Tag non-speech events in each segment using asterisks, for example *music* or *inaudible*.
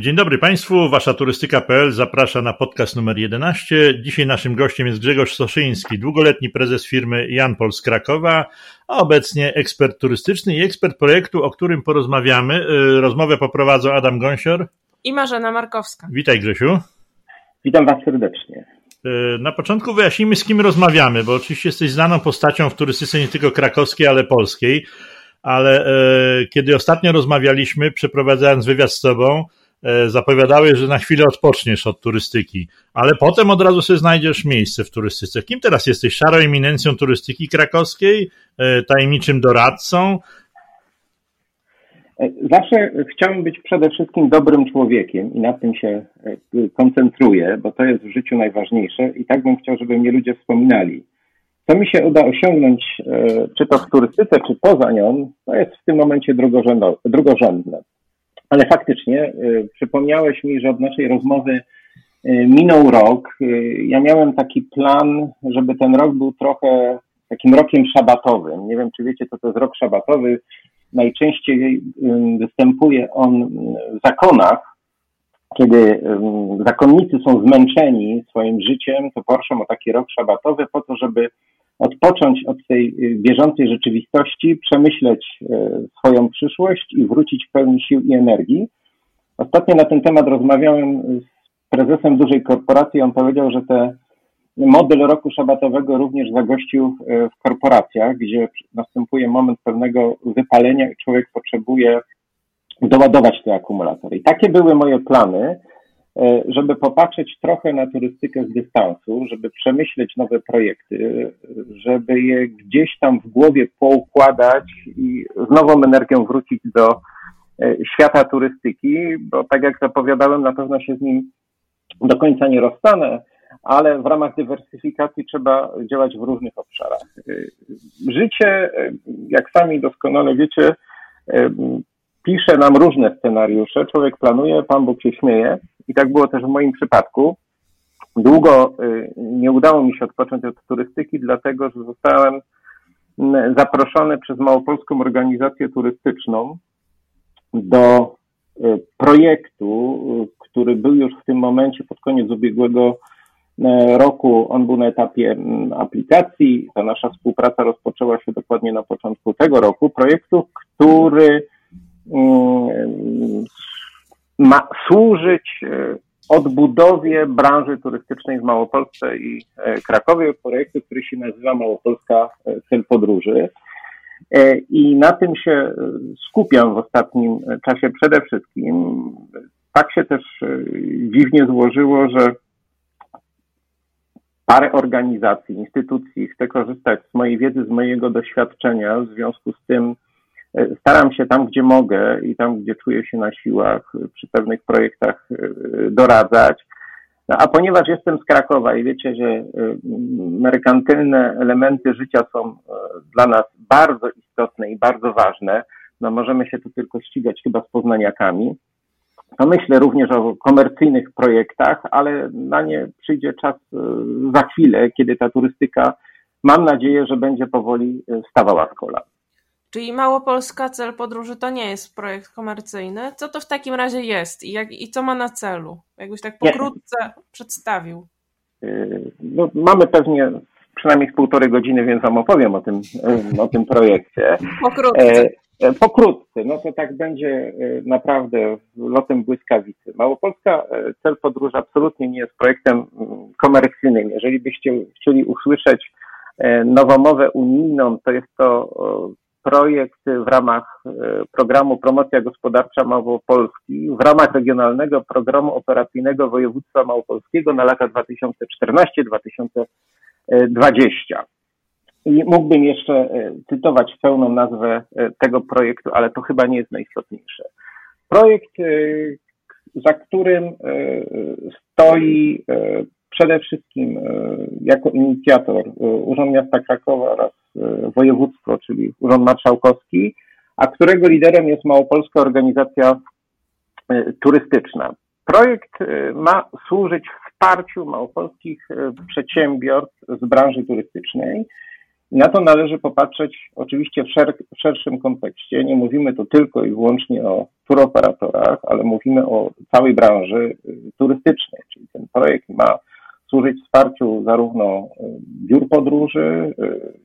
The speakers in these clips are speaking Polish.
Dzień dobry Państwu, Wasza Turystyka.pl zaprasza na podcast numer 11. Dzisiaj naszym gościem jest Grzegorz Soszyński, długoletni prezes firmy Jan Pol z Krakowa, a obecnie ekspert turystyczny i ekspert projektu, o którym porozmawiamy. Y, rozmowę poprowadzą Adam Gąsior i Marzena Markowska. Witaj Grzesiu. Witam Was serdecznie. Y, na początku wyjaśnijmy, z kim rozmawiamy, bo oczywiście jesteś znaną postacią w turystyce nie tylko krakowskiej, ale polskiej. Ale e, kiedy ostatnio rozmawialiśmy, przeprowadzając wywiad z Tobą, zapowiadały, że na chwilę odpoczniesz od turystyki, ale potem od razu sobie znajdziesz miejsce w turystyce. Kim teraz jesteś? Szarą eminencją turystyki krakowskiej? E, tajemniczym doradcą? E, zawsze chciałem być przede wszystkim dobrym człowiekiem i na tym się koncentruję, bo to jest w życiu najważniejsze i tak bym chciał, żeby mnie ludzie wspominali. Co mi się uda osiągnąć, czy to w turystyce, czy poza nią, to jest w tym momencie drugorzędne. Ale faktycznie y, przypomniałeś mi, że od naszej rozmowy y, minął rok. Y, ja miałem taki plan, żeby ten rok był trochę takim rokiem szabatowym. Nie wiem, czy wiecie, co to jest rok szabatowy. Najczęściej występuje on w zakonach, kiedy zakonnicy są zmęczeni swoim życiem, to proszą o taki rok szabatowy po to, żeby odpocząć od tej y, bieżącej rzeczywistości, przemyśleć y, swoją przyszłość i wrócić w pełni sił i energii. Ostatnio na ten temat rozmawiałem z prezesem dużej korporacji. On powiedział, że te model roku szabatowego również zagościł y, w korporacjach, gdzie następuje moment pewnego wypalenia i człowiek potrzebuje doładować te akumulatory. I takie były moje plany. E, żeby popatrzeć trochę na turystykę z dystansu, żeby przemyśleć nowe projekty, żeby je gdzieś tam w głowie poukładać i z nową energią wrócić do e, świata turystyki, bo tak jak zapowiadałem, na pewno się z nim do końca nie rozstanę, ale w ramach dywersyfikacji trzeba działać w różnych obszarach. E, życie, jak sami doskonale wiecie, pisze nam różne scenariusze, człowiek planuje, Pan Bóg się śmieje i tak było też w moim przypadku. Długo y, nie udało mi się odpocząć od turystyki, dlatego że zostałem mm, zaproszony przez Małopolską Organizację Turystyczną do y, projektu, y, który był już w tym momencie pod koniec ubiegłego roku. On był na etapie mm, aplikacji. Ta nasza współpraca rozpoczęła się dokładnie na początku tego roku. Projektu, który ma służyć e, odbudowie branży turystycznej w Małopolsce i e, Krakowie, projektu, który się nazywa Małopolska e, Cel Podróży. I na tym się skupiam w ostatnim czasie przede wszystkim. Tak się też dziwnie złożyło, że parę organizacji, instytucji chce korzystać z mojej wiedzy, z mojego doświadczenia, w związku z tym staram się tam, gdzie mogę i tam, gdzie czuję się na siłach, przy pewnych projektach e, doradzać. No, a ponieważ jestem z Krakowa i wiecie, że e, merkantylne elementy życia są dla nas bardzo istotne i bardzo ważne, no możemy się tu tylko ścigać chyba z poznaniakami, to myślę również o komercyjnych projektach, ale na nie przyjdzie czas za chwilę, kiedy ta turystyka, mam nadzieję, że będzie powoli stawała z kolan. Czyli Małopolska Cel Podróży to nie jest projekt komercyjny. Co to w takim razie jest i, jak, i co ma na celu? Jakbyś tak pokrótce nie. przedstawił. Yy, no, mamy pewnie przynajmniej półtorej godziny, więc Wam opowiem o tym, yy, o tym projekcie. *laughs* Pokrótce. E, e, pokrótce, no to tak będzie e, naprawdę lotem błyskawicy. Małopolska Cel Podróży absolutnie nie jest projektem komercyjnym. Jeżeli byście chcieli usłyszeć nowomowę unijną, to jest to projekt w ramach e, programu Promocja Gospodarcza Małopolski, w ramach regionalnego programu operacyjnego województwa małopolskiego na lata 2014-2020. I mógłbym jeszcze e, cytować pełną nazwę e, tego projektu, ale to chyba nie jest najistotniejsze. Projekt, za którym stoi przede wszystkim jako inicjator Urząd Miasta Krakowa oraz E, województwo, czyli Urząd Marszałkowski, a którego liderem jest Małopolska Organizacja e, Turystyczna. Projekt e, ma służyć wsparciu małopolskich przedsiębiorstw z branży turystycznej Na to należy popatrzeć oczywiście w, szer w szerszym kontekście. Nie mówimy tu tylko i wyłącznie o turoperatorach, ale mówimy o całej branży turystycznej, czyli ten projekt ma służyć wsparciu zarówno biur podróży,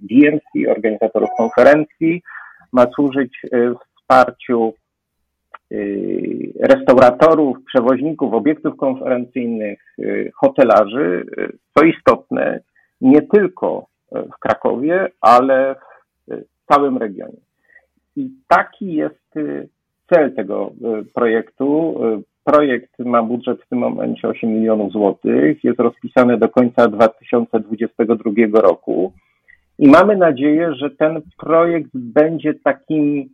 DMC, organizatorów konferencji, ma służyć wsparciu Y, restauratorów, przewoźników obiektów konferencyjnych, y, hotelarzy, y, co istotne, nie tylko w Krakowie, ale w całym regionie. I taki jest cel tego projektu. Projekt ma budżet w tym momencie 8 milionów złotych, jest rozpisany do końca 2022 roku i mamy nadzieję, że ten projekt będzie takim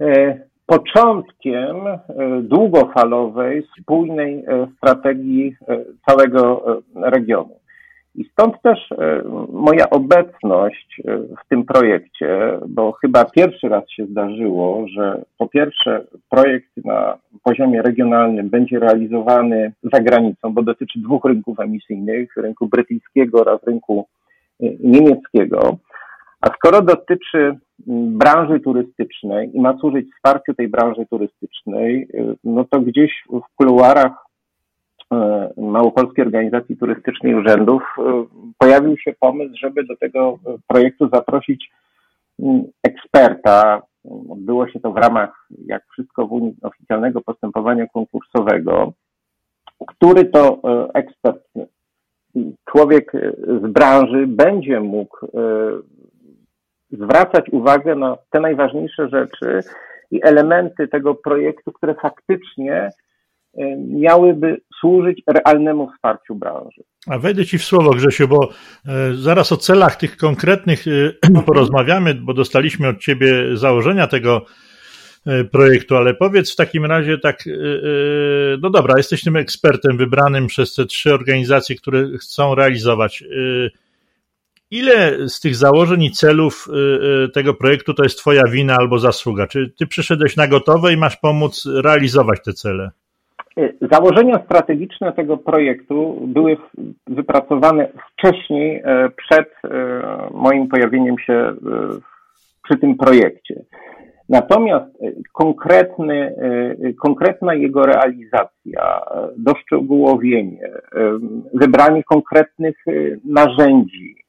e, początkiem e, długofalowej, spójnej e, strategii e, całego regionu. I stąd też moja obecność w tym projekcie, bo chyba pierwszy raz się zdarzyło, że po pierwsze projekt na poziomie regionalnym będzie realizowany za granicą, bo dotyczy dwóch rynków emisyjnych, rynku brytyjskiego oraz rynku niemieckiego. A skoro dotyczy branży turystycznej i ma służyć wsparciu tej branży turystycznej, no to gdzieś w kuluarach Małopolskiej Organizacji Turystycznej Urzędów y, pojawił się pomysł, żeby do tego projektu zaprosić mm, eksperta. Odbyło się to w ramach, jak wszystko w Unii, oficjalnego postępowania konkursowego. Który to ekspert, człowiek z branży będzie mógł zwracać uwagę na te najważniejsze rzeczy i elementy tego projektu, które faktycznie e, miałyby służyć realnemu wsparciu branży. A wejdę Ci w słowo, Grzesiu, bo e, zaraz o celach tych konkretnych e, *clears throat* porozmawiamy, bo dostaliśmy od Ciebie założenia tego projektu, ale powiedz w takim razie tak, no dobra, jesteś tym ekspertem wybranym przez te trzy organizacje, które chcą realizować. Ile z tych założeń i celów tego projektu to jest Twoja wina albo zasługa? Czy Ty przyszedłeś na gotowe i masz pomóc realizować te cele? Y, założenia strategiczne tego projektu były wypracowane wcześniej, przed moim pojawieniem się przy tym projekcie. Natomiast konkretny, konkretna jego realizacja, doszczegółowienie, wybranie konkretnych narzędzi,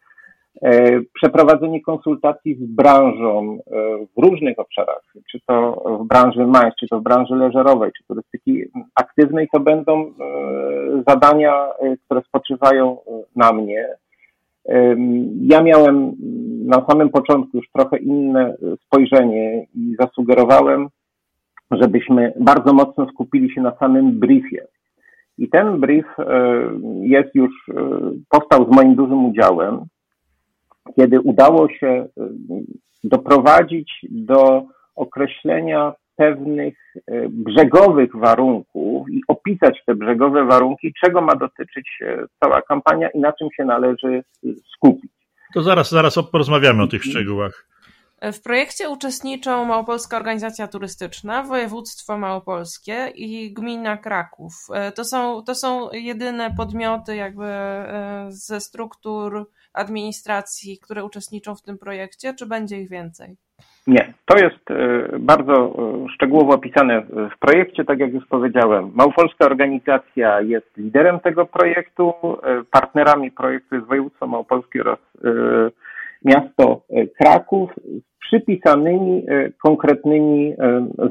przeprowadzenie konsultacji z branżą e, w różnych obszarach, czy to w branży MAS, czy to w branży leżerowej, czy turystyki aktywnej, to będą e, zadania, które spoczywają na mnie. Ja miałem na samym początku już trochę inne spojrzenie i zasugerowałem, żebyśmy bardzo mocno skupili się na samym briefie. I ten brief jest już, powstał z moim dużym udziałem kiedy udało się y, doprowadzić do określenia pewnych y, brzegowych warunków i opisać te brzegowe warunki, czego ma dotyczyć y, cała kampania i na czym się należy skupić. To zaraz, zaraz porozmawiamy o tych szczegółach. W projekcie uczestniczą Małopolska Organizacja Turystyczna, Województwo Małopolskie i Gmina Kraków. To są, to są jedyne podmioty jakby ze struktur administracji, które uczestniczą w tym projekcie, czy będzie ich więcej? Nie, to jest e, bardzo e, szczegółowo opisane w projekcie, tak jak już powiedziałem. Małopolska organizacja jest liderem tego projektu, e, partnerami projektu jest województwo małopolskie oraz miasto Kraków z przypisanymi konkretnymi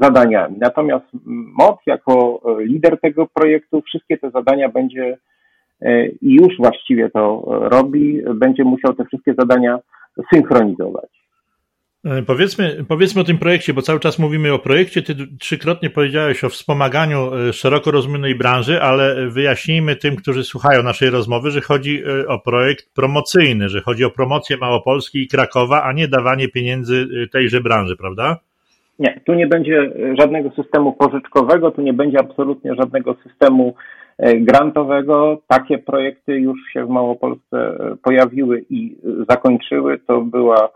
zadaniami. Natomiast MOT jako lider tego projektu wszystkie te zadania będzie i już właściwie to robi, będzie musiał te wszystkie zadania synchronizować. E, powiedzmy, powiedzmy o tym projekcie, bo cały czas mówimy o projekcie. Ty trzykrotnie powiedziałeś o wspomaganiu e, szeroko rozumianej branży, ale wyjaśnijmy tym, którzy słuchają naszej rozmowy, że chodzi e, o projekt promocyjny, że chodzi o promocję Małopolski i Krakowa, a nie dawanie pieniędzy tejże branży, prawda? Nie, tu nie będzie żadnego systemu pożyczkowego, tu nie będzie absolutnie żadnego systemu E, grantowego. Takie projekty już się w Małopolsce e, pojawiły i zakończyły. To była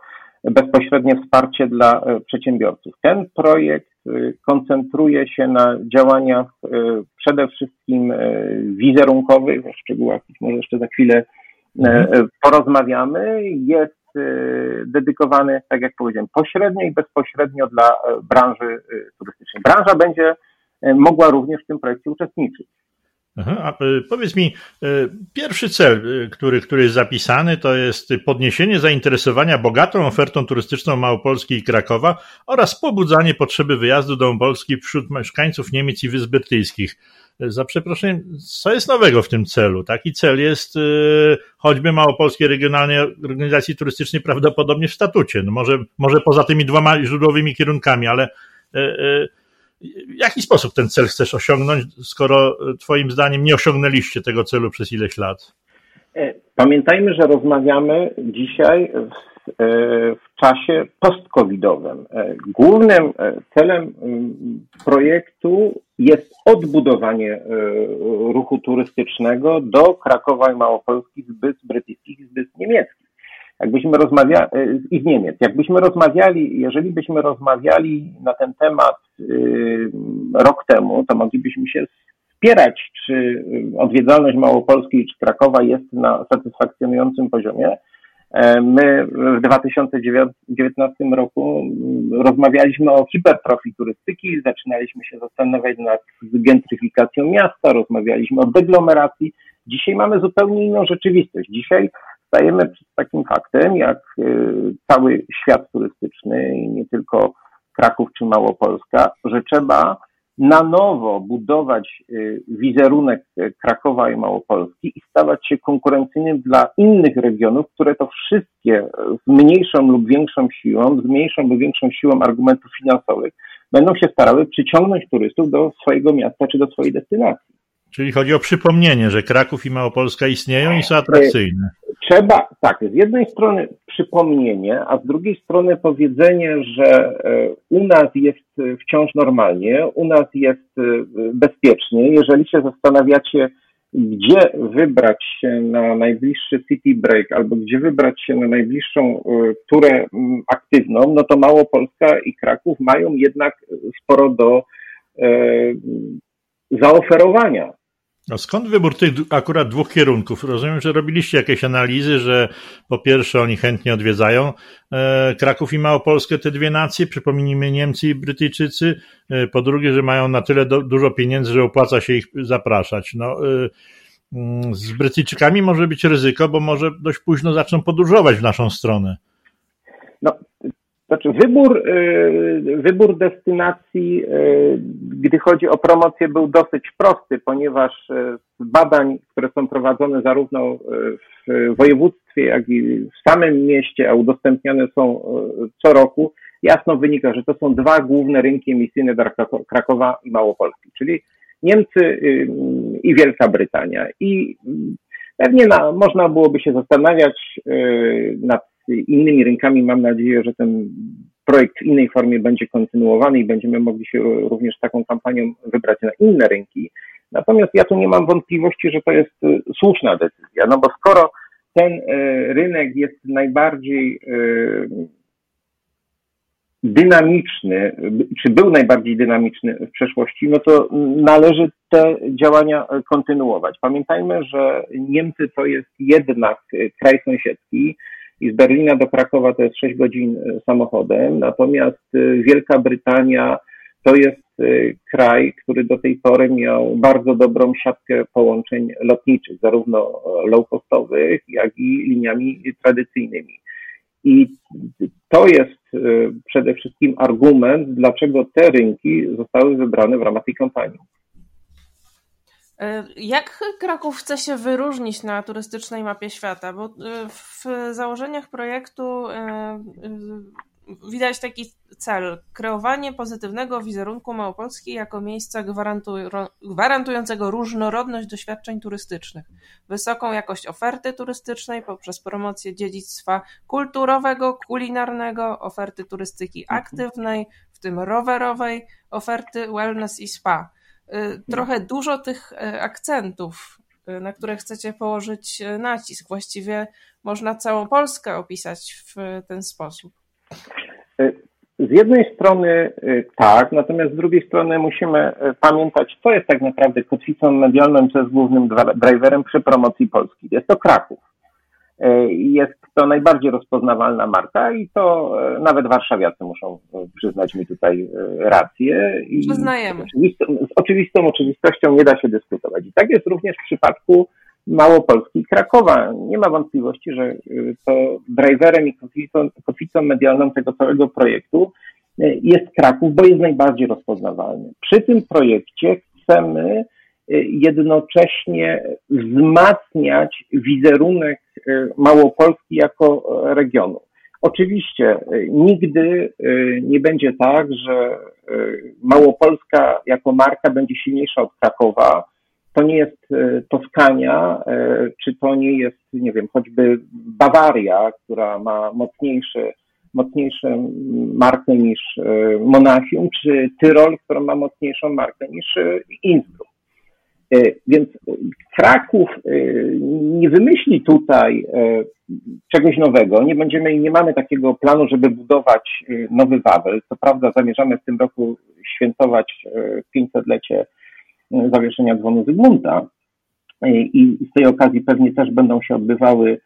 bezpośrednie wsparcie dla e, przedsiębiorców. Ten projekt koncentruje się na działaniach przede wszystkim wizerunkowych, o szczegółach może jeszcze za chwilę mhm. porozmawiamy. Jest dedykowany, tak jak powiedziałem, pośrednio i bezpośrednio dla branży turystycznej. Branża będzie mogła również w tym projekcie uczestniczyć. A powiedz mi, pierwszy cel, który, który jest zapisany, to jest podniesienie zainteresowania bogatą ofertą turystyczną Małopolski i Krakowa oraz pobudzanie potrzeby wyjazdu do Polski wśród mieszkańców Niemiec i Wysp Brytyjskich za przeproszeniem, co jest nowego w tym celu? Taki cel jest y, choćby Małopolskiej Regionalnej Organizacji Turystycznej prawdopodobnie w statucie. No może, może poza tymi dwoma źródłowymi kierunkami, ale y, y, w jaki sposób ten cel chcesz osiągnąć, skoro Twoim zdaniem nie osiągnęliście tego celu przez ileś lat? E, pamiętajmy, że rozmawiamy dzisiaj w, w czasie post-covidowym. E, głównym celem projektu jest odbudowanie ruchu turystycznego do Krakowa i Małopolski z Brytyjskich z Wysp Niemieckich. Jakbyśmy rozmawiali, i z Niemiec, jakbyśmy rozmawiali, jeżeli byśmy rozmawiali na ten temat rok temu, to moglibyśmy się wspierać, czy odwiedzalność Małopolski czy Krakowa jest na satysfakcjonującym poziomie. E, my w 2019 roku rozmawialiśmy o hipertrofii turystyki, zaczynaliśmy się zastanawiać nad gentryfikacją miasta, rozmawialiśmy o deglomeracji. Dzisiaj mamy zupełnie inną rzeczywistość. Dzisiaj stajemy przed takim faktem, jak y, cały świat turystyczny i nie tylko Kraków czy Małopolska, że trzeba na nowo budować y, wizerunek y, Krakowa i Małopolski i stawać się konkurencyjnym dla innych regionów, które to wszystkie z mniejszą lub większą siłą, z mniejszą lub większą siłą argumentów finansowych będą się starały przyciągnąć turystów do swojego miasta czy do swojej destynacji. Czyli chodzi o przypomnienie, że Kraków i Małopolska istnieją i są atrakcyjne. Trzeba, tak, z jednej strony przypomnienie, a z drugiej strony powiedzenie, że e, u nas jest wciąż normalnie, u nas jest e, bezpiecznie. Jeżeli się zastanawiacie, gdzie wybrać się na najbliższy city break albo gdzie wybrać się na najbliższą e, turę aktywną, no to Małopolska i Kraków mają jednak sporo do zaoferowania. A skąd wybór tych akurat dwóch kierunków? Rozumiem, że robiliście jakieś analizy, że po pierwsze oni chętnie odwiedzają e, Kraków i Małopolskę, te dwie nacje, przypomnijmy Niemcy i Brytyjczycy, e, po drugie, że mają na tyle do, dużo pieniędzy, że opłaca się ich zapraszać. No, e, mm, z Brytyjczykami może być ryzyko, bo może dość późno zaczną podróżować w naszą stronę. No, znaczy, wybór, y, wybór destynacji, y, gdy chodzi o promocję, był dosyć prosty, ponieważ y, z badań, które są prowadzone zarówno w województwie, jak i w samym mieście, a udostępniane są co roku, jasno wynika, że to są dwa główne rynki emisyjne dla Krakowa i Małopolski, czyli Niemcy i Wielka Brytania. I pewnie na, można byłoby się zastanawiać nad innymi rynkami. Mam nadzieję, że ten projekt w innej formie będzie kontynuowany i będziemy mogli się również taką kampanią wybrać na inne rynki. Natomiast ja tu nie mam wątpliwości, że to jest y, słuszna decyzja, no bo skoro ten y, rynek jest najbardziej y, dynamiczny, czy był najbardziej dynamiczny w przeszłości, no to należy te działania kontynuować. Pamiętajmy, że Niemcy to jest jednak kraj sąsiedzki, i z Berlina do Krakowa to jest 6 godzin e, samochodem, natomiast e, Wielka Brytania to jest e, kraj, który do tej pory miał bardzo dobrą siatkę połączeń lotniczych, zarówno low-costowych, jak i liniami tradycyjnymi. I to jest przede wszystkim argument, dlaczego te rynki zostały wybrane w ramach tej kampanii. E, jak Kraków chce się wyróżnić na turystycznej mapie świata? Bo e, w założeniach projektu e, widać taki cel kreowanie pozytywnego wizerunku Małopolski jako miejsca gwarantującego różnorodność doświadczeń turystycznych, wysoką jakość oferty turystycznej poprzez promocję dziedzictwa kulturowego, kulinarnego, oferty turystyki mhm. aktywnej, w tym rowerowej, oferty wellness i spa trochę dużo tych y, akcentów, y, na które chcecie położyć nacisk. Właściwie można całą Polskę opisać w ten sposób. Z jednej strony tak, natomiast z drugiej strony musimy pamiętać, co jest tak naprawdę kotwicą medialną, co jest głównym driverem przy promocji Polski. Jest to Kraków. Jest to najbardziej rozpoznawalna marka i to e, nawet warszawiacy muszą przyznać mi tutaj rację. I Przyznajemy. z oczywistą oczywistością nie da się dyskutować. I tak jest również w przypadku Małopolski i Krakowa. Nie ma wątpliwości, że to driverem i kotwicą, kotwicą medialną tego całego projektu jest Kraków, bo jest najbardziej rozpoznawalny. Przy tym projekcie chcemy jednocześnie wzmacniać wizerunek e, Małopolski jako regionu. Oczywiście e, nigdy e, nie będzie tak, że Małopolska jako marka będzie silniejsza od Krakowa. To nie jest Toskania, czy to nie jest, nie wiem, choćby Bawaria, która ma mocniejszy, mocniejszą markę niż Monachium, czy Tyrol, która ma mocniejszą markę niż Innsbruck. E, więc Kraków e, nie wymyśli tutaj e, czegoś nowego. Nie będziemy i nie mamy takiego planu, żeby budować nowy Wawel. Co prawda zamierzamy w tym roku świętować 500-lecie zawieszenia dzwonu Zygmunta i z tej okazji pewnie też będą się odbywały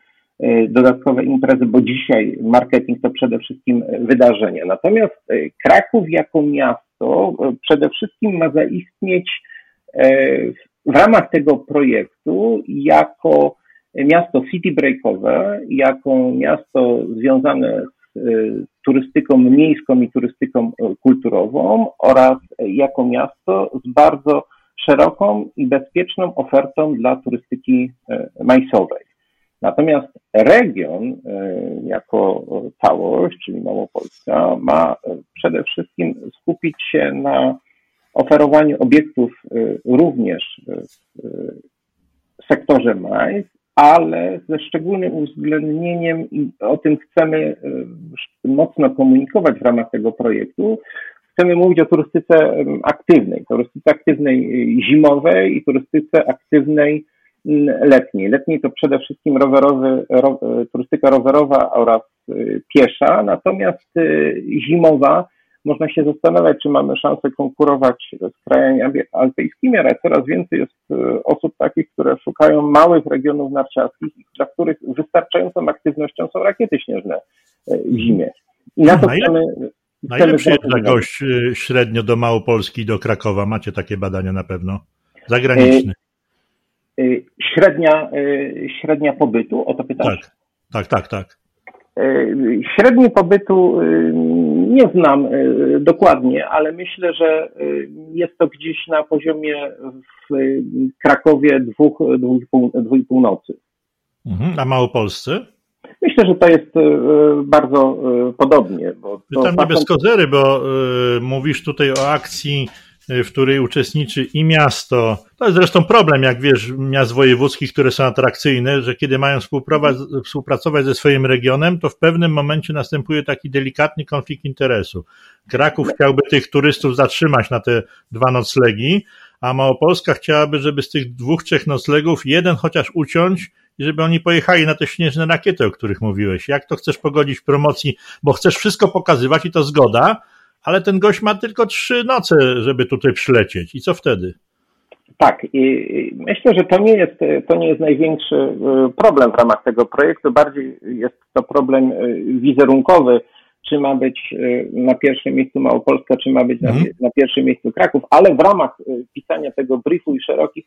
dodatkowe imprezy, bo dzisiaj marketing to przede wszystkim wydarzenia. Natomiast Kraków jako miasto przede wszystkim ma zaistnieć w ramach tego projektu jako miasto city breakowe, jako miasto związane z y, turystyką miejską i turystyką y, kulturową oraz jako miasto z bardzo szeroką i bezpieczną ofertą dla turystyki y, majsowej. Natomiast region jako całość, czyli Małopolska, ma przede wszystkim skupić się na oferowaniu obiektów y, również w sektorze MAIS, ale ze szczególnym uwzględnieniem i o tym chcemy y, mocno komunikować w ramach tego projektu. Chcemy mówić o turystyce aktywnej, turystyce aktywnej y, zimowej i turystyce aktywnej letniej. Letniej to przede wszystkim rowerowy, ro, turystyka rowerowa oraz piesza, natomiast zimowa można się zastanawiać, czy mamy szansę konkurować z krajami alpejskimi, ale coraz więcej jest e, osób takich, które szukają małych regionów narciarskich, dla których wystarczającą aktywnością są rakiety śnieżne e, w zimie. I na to na chcemy. Na ile przyjeżdża gość średnio do Małopolski do Krakowa? Macie takie badania na pewno? Zagraniczne. Średnia, średnia pobytu, o to pytasz? Tak, tak, tak, tak. Średni pobytu nie znam y, dokładnie, ale myślę, że jest to gdzieś na poziomie w Krakowie dwóch, dwóch, pół nocy. Mhm. A Małopolscy? Myślę, że to jest bardzo podobnie. Bo Pytam nie bez kozery, bo mówisz tutaj o akcji w której uczestniczy i miasto. To jest zresztą problem, jak wiesz, miast wojewódzkich, które są atrakcyjne, że kiedy mają współpracować ze swoim regionem, to w pewnym momencie następuje taki delikatny konflikt interesu. Kraków chciałby tych turystów zatrzymać na te dwa noclegi, a Małopolska chciałaby, żeby z tych dwóch, trzech noclegów jeden chociaż uciąć i żeby oni pojechali na te śnieżne rakiety, o których mówiłeś. Jak to chcesz pogodzić w promocji, bo chcesz wszystko pokazywać i to zgoda, ale ten gość ma tylko trzy noce, żeby tutaj przylecieć. I co wtedy? Tak, i myślę, że to nie jest, to nie jest największy y, problem w ramach tego projektu. Bardziej jest to problem y, wizerunkowy, czy ma być y, na pierwszym miejscu Małopolska, czy ma być na, mhm. na pierwszym miejscu Kraków, ale w ramach pisania tego briefu i szerokich,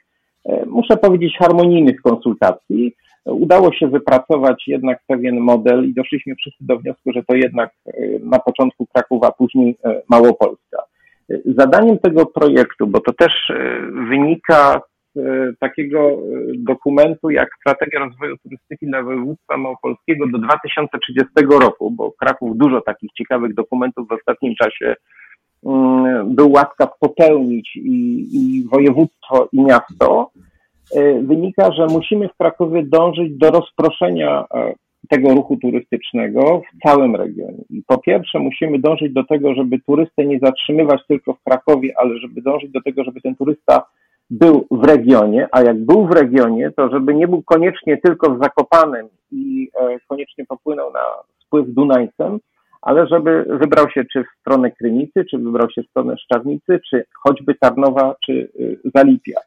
muszę powiedzieć, harmonijnych konsultacji, udało się wypracować jednak pewien model i doszliśmy wszyscy do wniosku, że to jednak e, na początku Kraków, a później e, Małopolska. Zadaniem tego projektu, bo to też e, wynika z takiego dokumentu jak Strategia Rozwoju Turystyki dla Województwa Małopolskiego do 2030 roku, bo Kraków dużo takich ciekawych dokumentów w ostatnim czasie mm, był łaskaw popełnić i, i województwo i miasto, E, wynika, że musimy w Krakowie dążyć do rozproszenia e, tego ruchu turystycznego w całym regionie. I po pierwsze musimy dążyć do tego, żeby turystę nie zatrzymywać tylko w Krakowie, ale żeby dążyć do tego, żeby ten turysta był w regionie, a jak był w regionie, to żeby nie był koniecznie tylko w Zakopanem i e, koniecznie popłynął na spływ Dunajcem, ale żeby wybrał się czy w stronę Krynicy, czy wybrał się w stronę Szczawnicy, czy choćby Tarnowa, czy Zalipia.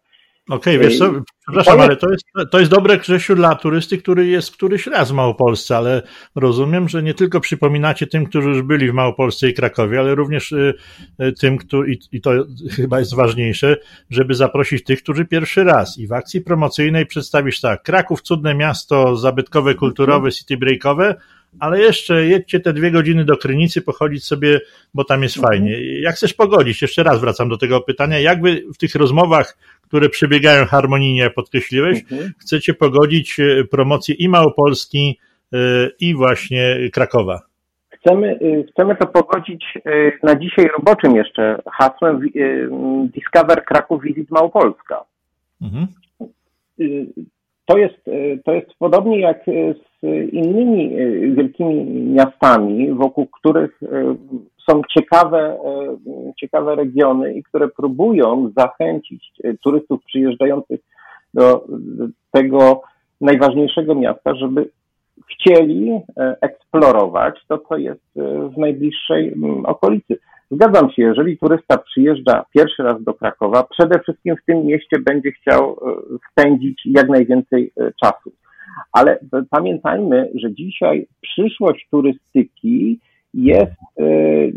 Okej, okay, wiesz co, przepraszam, ale to jest, to jest dobre, Grzesiu, dla turysty, który jest któryś raz w Małopolsce, ale rozumiem, że nie tylko przypominacie tym, którzy już byli w Małopolsce i Krakowie, ale również y, y, tym, który, i to chyba jest ważniejsze, żeby zaprosić tych, którzy pierwszy raz. I w akcji promocyjnej przedstawisz tak, Kraków, cudne miasto, zabytkowe, kulturowe, city breakowe, ale jeszcze jedźcie te dwie godziny do Krynicy, pochodzić sobie, bo tam jest mhm. fajnie. Jak chcesz pogodzić? Jeszcze raz wracam do tego pytania. Jakby w tych rozmowach, które przebiegają harmonijnie, jak podkreśliłeś, mhm. chcecie pogodzić e, promocję i Małopolski, e, i właśnie Krakowa? Chcemy, e, chcemy to pogodzić na dzisiaj roboczym jeszcze hasłem Discover Kraków Visit Małopolska. Mhm. To jest, to jest podobnie jak z innymi wielkimi miastami, wokół których są ciekawe, e, ciekawe regiony i które próbują zachęcić turystów przyjeżdżających do tego najważniejszego miasta, żeby chcieli eksplorować to, co jest w najbliższej okolicy. Zgadzam się, jeżeli turysta przyjeżdża pierwszy raz do Krakowa, przede wszystkim w tym mieście będzie chciał spędzić jak najwięcej czasu. Ale pamiętajmy, że dzisiaj przyszłość turystyki jest y,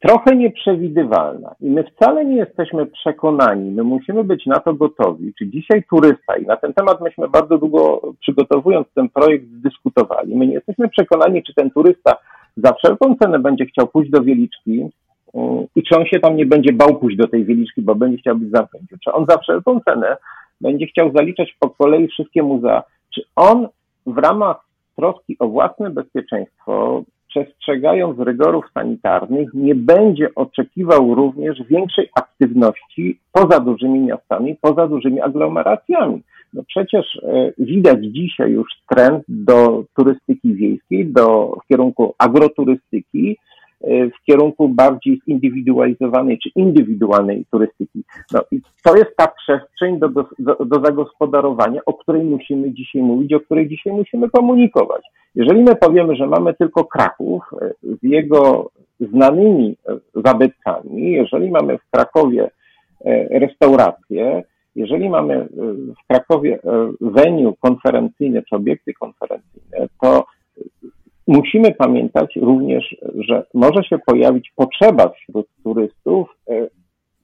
trochę nieprzewidywalna. I my wcale nie jesteśmy przekonani, my musimy być na to gotowi, czy dzisiaj turysta, i na ten temat myśmy bardzo długo przygotowując ten projekt dyskutowali, my nie jesteśmy przekonani, czy ten turysta za wszelką cenę będzie chciał pójść do Wieliczki y, i czy on się tam nie będzie bał pójść do tej Wieliczki, bo będzie chciał być zamknięty, czy on za wszelką cenę będzie chciał zaliczać po kolei wszystkie muzea, czy on w ramach troski o własne bezpieczeństwo, przestrzegając rygorów sanitarnych, nie będzie oczekiwał również większej aktywności poza dużymi miastami, poza dużymi aglomeracjami. No przecież e, widać dzisiaj już trend do turystyki wiejskiej, do, w kierunku agroturystyki, w kierunku bardziej zindywidualizowanej czy indywidualnej turystyki. No i to jest ta przestrzeń do, do, do zagospodarowania, o której musimy dzisiaj mówić, o której dzisiaj musimy komunikować. Jeżeli my powiemy, że mamy tylko Kraków e, z jego znanymi e, zabytkami, jeżeli mamy w Krakowie restauracje, jeżeli mamy w Krakowie venue konferencyjne czy obiekty konferencyjne, to musimy pamiętać również, że może się pojawić potrzeba wśród turystów e,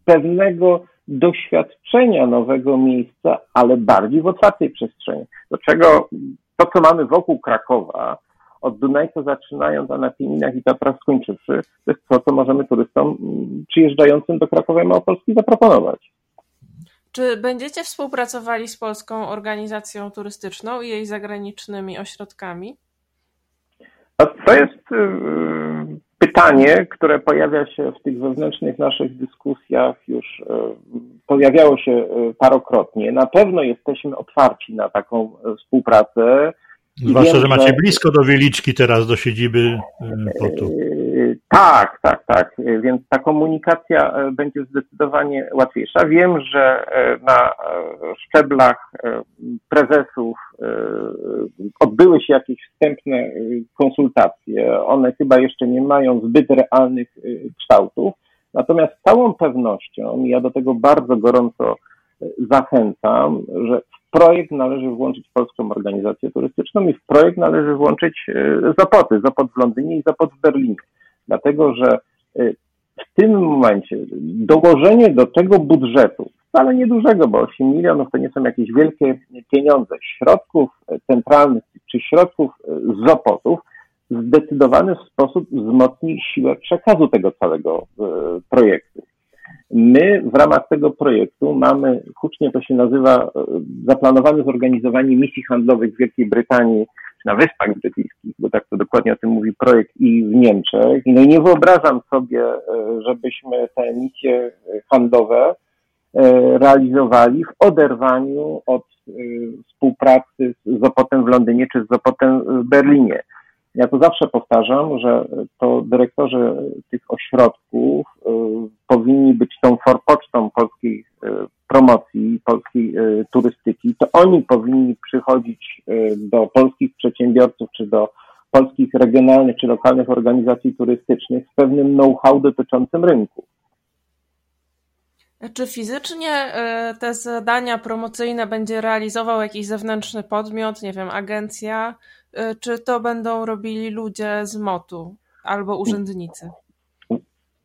pewnego doświadczenia nowego miejsca, ale bardziej w otwartej przestrzeni. Do czego to, co mamy wokół Krakowa, od Dunajca zaczynając, a na Pieninach i Tatrach skończywszy, to jest to, co możemy turystom mm, przyjeżdżającym do Krakowa i Małopolski zaproponować. Czy będziecie współpracowali z Polską Organizacją Turystyczną i jej zagranicznymi ośrodkami? To jest y, pytanie, które pojawia się w tych wewnętrznych naszych dyskusjach, już y, pojawiało się y, parokrotnie. Na pewno jesteśmy otwarci na taką współpracę. Zwłaszcza, wiem, że macie blisko do Wieliczki teraz, do siedziby portu. Tak, tak, tak. Więc ta komunikacja będzie zdecydowanie łatwiejsza. Wiem, że na szczeblach prezesów odbyły się jakieś wstępne konsultacje. One chyba jeszcze nie mają zbyt realnych kształtów. Natomiast z całą pewnością, ja do tego bardzo gorąco zachęcam, że projekt należy włączyć Polską Organizację Turystyczną i w projekt należy włączyć Zapoty, Zapot w Londynie i Zapot w Berlinie. Dlatego, że w tym momencie dołożenie do tego budżetu wcale niedużego, bo 8 milionów to nie są jakieś wielkie pieniądze, środków centralnych czy środków z opotów, w zdecydowany sposób wzmocni siłę przekazu tego całego e, projektu. My w ramach tego projektu mamy, hucznie to się nazywa, e, zaplanowane zorganizowanie misji handlowych w Wielkiej Brytanii, czy na Wyspach Brytyjskich, bo tak to dokładnie o tym mówi projekt, i w Niemczech. No i nie wyobrażam sobie, e, żebyśmy te misje handlowe E, realizowali w oderwaniu od współpracy z Zopotem w Londynie czy z Zopotem w Berlinie. Ja to zawsze powtarzam, że to dyrektorzy tych ośrodków e, powinni być tą forpocztą polskiej promocji, polskiej turystyki. To oni powinni przychodzić do polskich przedsiębiorców czy do polskich regionalnych czy lokalnych organizacji turystycznych z pewnym know-how dotyczącym rynku. Czy fizycznie te zadania promocyjne będzie realizował jakiś zewnętrzny podmiot, nie wiem, agencja, czy to będą robili ludzie z MOTU albo urzędnicy?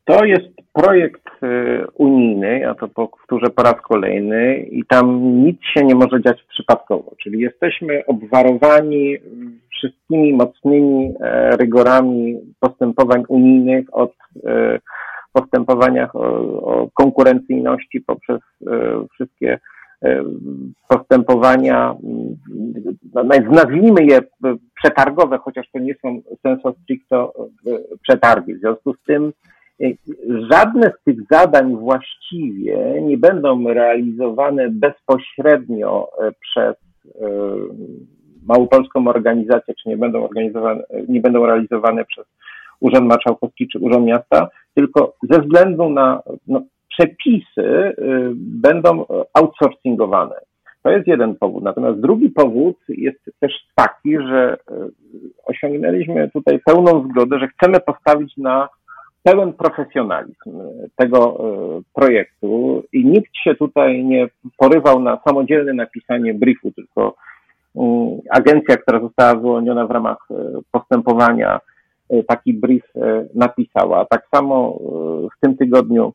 To jest projekt y, unijny, ja to powtórzę po raz kolejny, i tam nic się nie może dziać przypadkowo. Czyli jesteśmy obwarowani wszystkimi mocnymi e, rygorami postępowań unijnych od e, postępowaniach o, o konkurencyjności poprzez e, wszystkie postępowania, no, nazwijmy je przetargowe, chociaż to nie są sensu stricto przetargi. W związku z tym Żadne z tych zadań właściwie nie będą realizowane bezpośrednio e, przez e, małopolską organizację, czy nie będą, organizowane, nie będą realizowane przez Urząd Marszałkowski czy Urząd Miasta, tylko ze względu na no, przepisy e, będą outsourcingowane. To jest jeden powód. Natomiast drugi powód jest też taki, że osiągnęliśmy tutaj pełną zgodę, że chcemy postawić na pełen profesjonalizm tego e, projektu i nikt się tutaj nie porywał na samodzielne napisanie briefu, tylko agencja, która została wyłoniona w ramach postępowania, taki brief napisała. Tak samo w tym tygodniu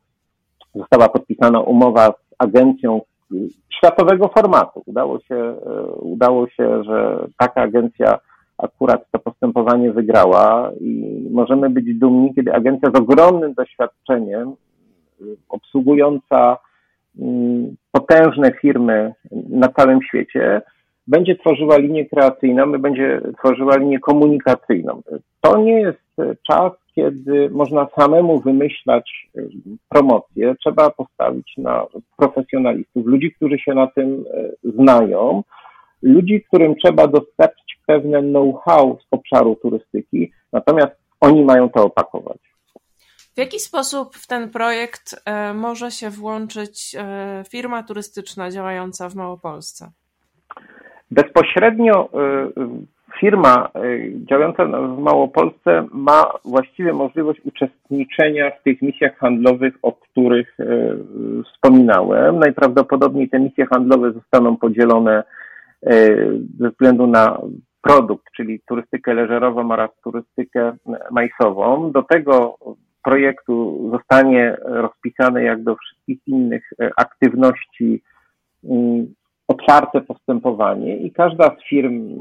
została podpisana umowa z agencją światowego formatu. Udało się, udało się, że taka agencja akurat to postępowanie wygrała i możemy być dumni, kiedy agencja z ogromnym doświadczeniem, obsługująca mm, potężne firmy na całym świecie, będzie tworzyła linię kreacyjną, będzie tworzyła linię komunikacyjną. To nie jest czas, kiedy można samemu wymyślać y, promocję. Trzeba postawić na profesjonalistów, ludzi, którzy się na tym y, znają, ludzi, którym trzeba dostarczyć pewne know-how z obszaru turystyki, natomiast oni mają to opakować. W jaki sposób w ten projekt e, może się włączyć firma turystyczna działająca w Małopolsce? Bezpośrednio firma działająca w Małopolsce ma właściwie możliwość uczestniczenia w tych misjach handlowych, o których wspominałem. Najprawdopodobniej te misje handlowe zostaną podzielone ze względu na produkt, czyli turystykę leżerową oraz turystykę majsową. Do tego projektu zostanie rozpisane jak do wszystkich innych aktywności otwarte postępowanie i każda z firm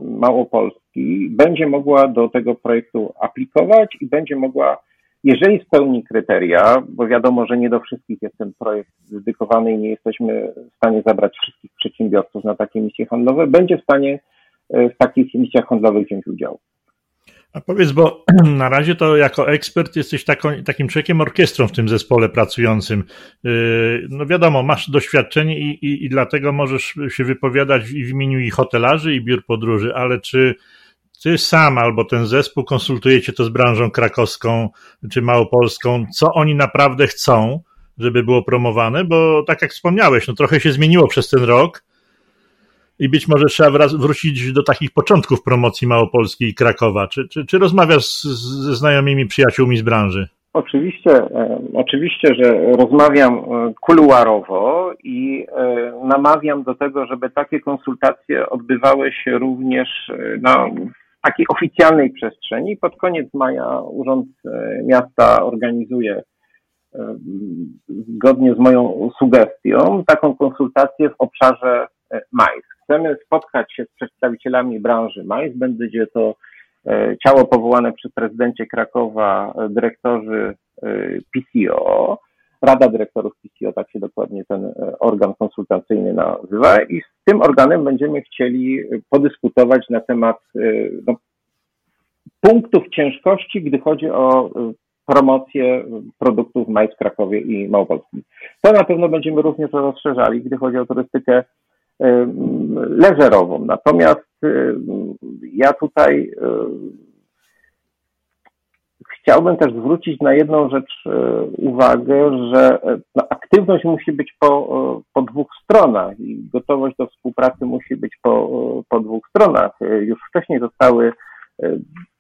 Będzie mogła do tego projektu aplikować i będzie mogła, jeżeli spełni kryteria, bo wiadomo, że nie do wszystkich jest ten projekt dedykowany i nie jesteśmy w stanie zabrać wszystkich przedsiębiorców na takie misje handlowe, będzie w stanie E, w takich misjach handlowych wziąć udział. A powiedz, bo *clears throat* na razie to jako ekspert jesteś taką, takim człowiekiem orkiestrą w tym zespole pracującym. E, no wiadomo, masz doświadczenie i, i, i dlatego możesz się wypowiadać w imieniu i hotelarzy, i biur podróży, ale czy ty sam albo ten zespół konsultujecie to z branżą krakowską czy małopolską, co oni naprawdę chcą, żeby było promowane? Bo tak jak wspomniałeś, no trochę się zmieniło przez ten rok i być może trzeba wrócić do takich początków promocji Małopolski i Krakowa. Czy, czy, czy rozmawiasz ze znajomymi przyjaciółmi z branży? Oczywiście, e, oczywiście, że rozmawiam e, kuluarowo i e, namawiam do tego, żeby takie konsultacje odbywały się również na takiej oficjalnej przestrzeni. Pod koniec maja Urząd Miasta organizuje zgodnie z moją sugestią taką konsultację w obszarze MAIS. Chcemy spotkać się z przedstawicielami branży MAIS. Będzie to e, ciało powołane przy prezydencie Krakowa, e, dyrektorzy e, PCO. Rada Dyrektorów PCO, tak się dokładnie ten organ konsultacyjny nazywa, i z tym organem będziemy chcieli podyskutować na temat no, punktów ciężkości, gdy chodzi o promocję produktów MAIS w Krakowie i Małopolskim. To na pewno będziemy również rozszerzali, gdy chodzi o turystykę leżerową. Natomiast ja tutaj chciałbym też zwrócić na jedną rzecz uwagę, że no, aktywność musi być po, po dwóch stronach i gotowość do współpracy musi być po, po dwóch stronach. Już wcześniej zostały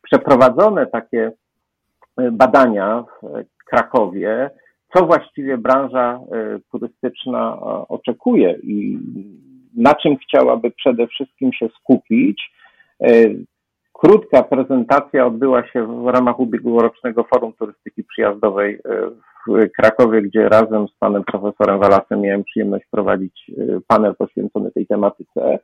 przeprowadzone takie badania w Krakowie, co właściwie branża turystyczna oczekuje i na czym chciałaby przede wszystkim się skupić. Krótka prezentacja odbyła się w ramach ubiegłorocznego Forum Turystyki Przyjazdowej w Krakowie, gdzie razem z panem profesorem Walasem miałem przyjemność prowadzić panel poświęcony tej tematyce.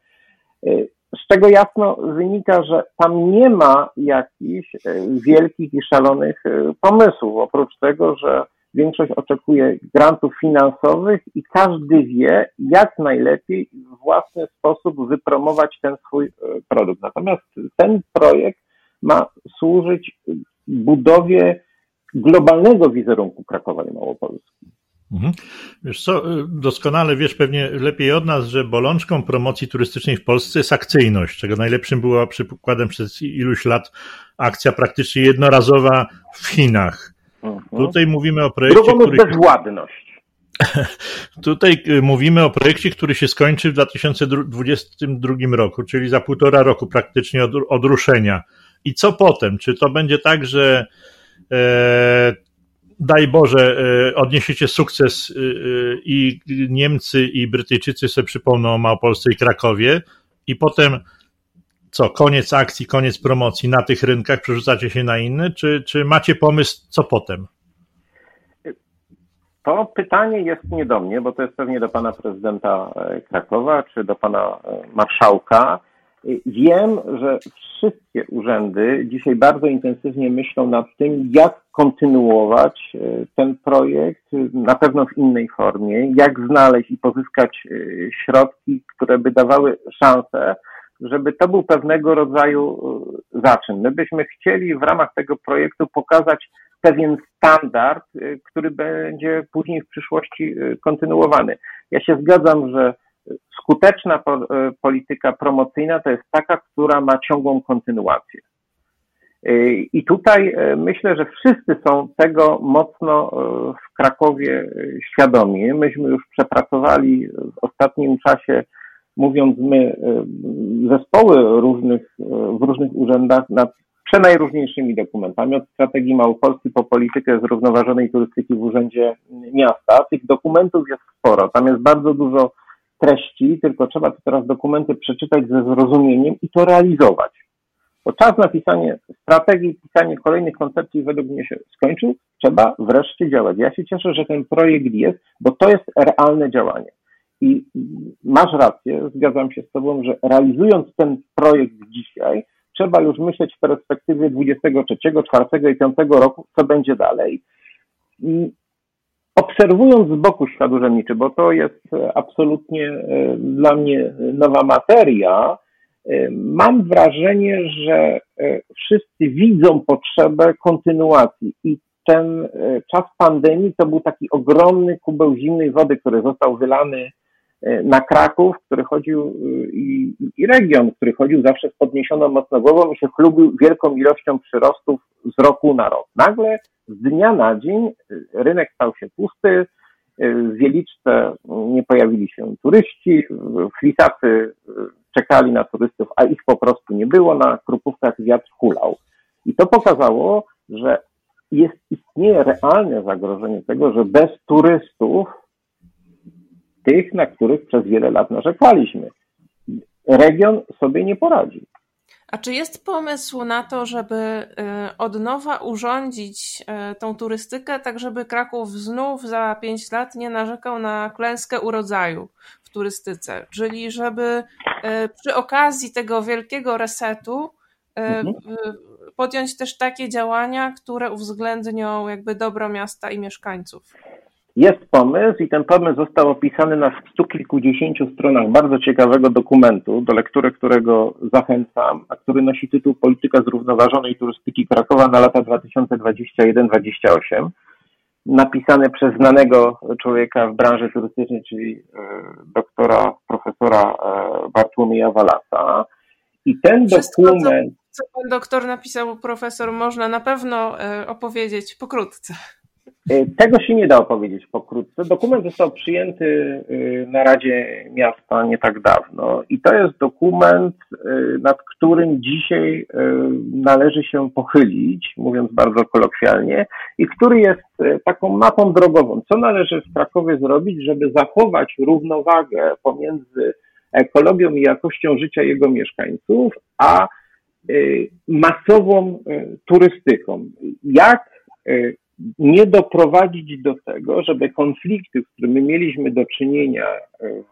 Z czego jasno wynika, że tam nie ma jakichś e, wielkich i szalonych e, pomysłów, oprócz tego, że większość oczekuje grantów finansowych i każdy wie, jak najlepiej w własny sposób wypromować ten swój e, produkt. Natomiast ten projekt ma służyć budowie globalnego wizerunku Krakowa i Małopolski. Mhm. Wiesz co, doskonale wiesz pewnie lepiej od nas, że bolączką promocji turystycznej w Polsce jest akcyjność, czego najlepszym była przykładem przez iluś lat akcja praktycznie jednorazowa w Chinach. Mhm. Tutaj mówimy o projekcie, Drugą który... bezwładność. *laughs* Tutaj y, mówimy o projekcie, który się skończy w 2022 roku, czyli za półtora roku praktycznie od, od ruszenia. I co potem? Czy to będzie tak, że e, daj Boże, e, odniesiecie sukces e, e, i Niemcy i Brytyjczycy sobie przypomną o Małopolsce i Krakowie i potem co, koniec akcji, koniec promocji na tych rynkach, przerzucacie się na inne, czy, czy macie pomysł, co potem? To pytanie jest nie do mnie, bo to jest pewnie do pana prezydenta Krakowa, czy do pana marszałka. Wiem, że wszystkie urzędy dzisiaj bardzo intensywnie myślą nad tym, jak kontynuować e, ten projekt, na pewno w innej formie, jak znaleźć i pozyskać e, środki, które by dawały szansę, żeby to był pewnego rodzaju e, zaczyn. My byśmy chcieli w ramach tego projektu pokazać pewien standard, który będzie później w przyszłości kontynuowany. Ja się zgadzam, że skuteczna polityka promocyjna to jest taka, która ma ciągłą kontynuację. I tutaj myślę, że wszyscy są tego mocno w Krakowie świadomi. Myśmy już przepracowali w ostatnim czasie, mówiąc my, zespoły różnych, w różnych urzędach nad przenajróżniejszymi dokumentami, od strategii Małopolski po politykę zrównoważonej turystyki w Urzędzie Miasta. Tych dokumentów jest sporo, tam jest bardzo dużo treści, tylko trzeba teraz dokumenty przeczytać ze zrozumieniem i to realizować. Bo czas na pisanie strategii, pisanie kolejnych koncepcji według mnie się skończył, trzeba wreszcie działać. Ja się cieszę, że ten projekt jest, bo to jest realne działanie. I masz rację, zgadzam się z Tobą, że realizując ten projekt dzisiaj, trzeba już myśleć w perspektywie 23, 4 i 5 roku, co będzie dalej. I obserwując z boku świat urzędniczy, bo to jest e, absolutnie e, dla mnie nowa materia, e, mam wrażenie, że wszyscy widzą potrzebę kontynuacji i ten czas pandemii to był taki ogromny kubeł zimnej wody, który został wylany na Kraków, który chodził i, i region, który chodził zawsze z podniesioną mocno głową i się chlubił wielką ilością przyrostów z roku na rok. Nagle z dnia na dzień rynek stał się pusty, w Wieliczce nie pojawili się turyści, flisacy czekali na turystów, a ich po prostu nie było, na krupówkach wiatr hulał. I to pokazało, że jest, istnieje realne zagrożenie tego, że bez turystów, tych, na których przez wiele lat narzekaliśmy, region sobie nie poradzi. A czy jest pomysł na to, żeby y, od nowa urządzić y, tą turystykę, tak żeby Kraków znów za pięć lat nie narzekał na klęskę urodzaju w turystyce? Czyli żeby y, przy okazji tego wielkiego resetu mhm. podjąć też takie działania, które uwzględnią jakby dobro miasta i mieszkańców? Jest pomysł i ten pomysł został opisany na stu kilkudziesięciu stronach bardzo ciekawego dokumentu, do lektury którego zachęcam, a który nosi tytuł Polityka zrównoważonej turystyki Krakowa na lata 2021-2028, napisany przez znanego człowieka w branży turystycznej, czyli e, doktora, profesora e, Bartłomieja Walasa. I ten dokument... Co, co pan doktor napisał, profesor, można na pewno e, opowiedzieć pokrótce. E, tego się nie da opowiedzieć pokrótce. Dokument został przyjęty e, na Radzie Miasta nie tak dawno i to jest dokument, e, nad którym dzisiaj należy się pochylić, mówiąc bardzo kolokwialnie, i który jest taką mapą drogową. Co należy w Krakowie zrobić, żeby zachować równowagę pomiędzy ekologią i jakością życia jego mieszkańców, a masową turystyką. Jak nie doprowadzić do tego, żeby konflikty, z którymi mieliśmy do czynienia e,